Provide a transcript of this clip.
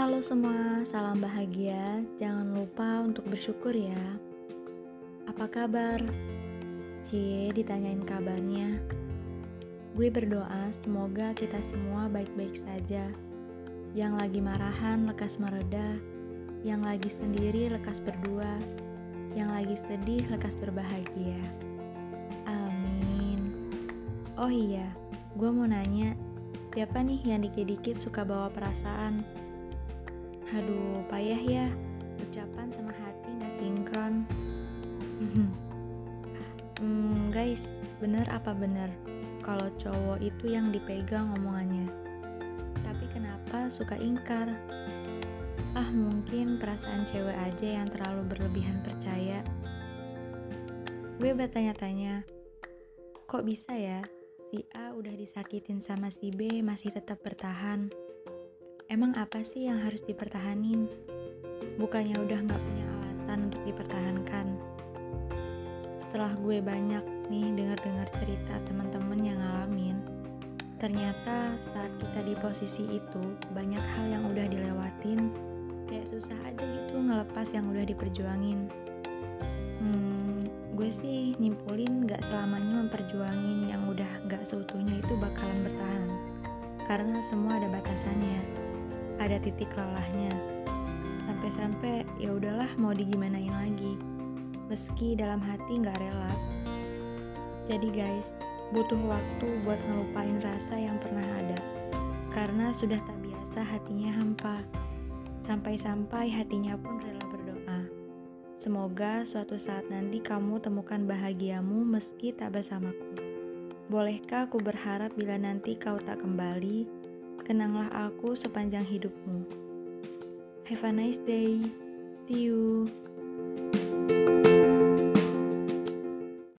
Halo semua, salam bahagia. Jangan lupa untuk bersyukur ya. Apa kabar? Cie, ditanyain kabarnya. Gue berdoa semoga kita semua baik-baik saja. Yang lagi marahan lekas mereda, yang lagi sendiri lekas berdua, yang lagi sedih lekas berbahagia. Amin. Oh iya, gue mau nanya, siapa nih yang dikit-dikit suka bawa perasaan? Aduh, payah ya. Ucapan sama hati nggak sinkron. hmm, guys, bener apa bener? Kalau cowok itu yang dipegang omongannya. Tapi kenapa suka ingkar? Ah, mungkin perasaan cewek aja yang terlalu berlebihan percaya. Gue bertanya-tanya, kok bisa ya si A udah disakitin sama si B masih tetap bertahan? Emang apa sih yang harus dipertahanin? Bukannya udah gak punya alasan untuk dipertahankan. Setelah gue banyak nih dengar-dengar cerita teman-teman yang ngalamin, ternyata saat kita di posisi itu banyak hal yang udah dilewatin, kayak susah aja gitu ngelepas yang udah diperjuangin. Hmm, gue sih nyimpulin gak selamanya memperjuangin yang udah gak seutuhnya itu bakalan bertahan. Karena semua ada batasannya ada titik lelahnya. Sampai-sampai ya udahlah mau digimanain lagi. Meski dalam hati nggak rela. Jadi guys, butuh waktu buat ngelupain rasa yang pernah ada. Karena sudah tak biasa hatinya hampa. Sampai-sampai hatinya pun rela berdoa. Semoga suatu saat nanti kamu temukan bahagiamu meski tak bersamaku. Bolehkah aku berharap bila nanti kau tak kembali, Kenanglah aku sepanjang hidupmu. Have a nice day. See you.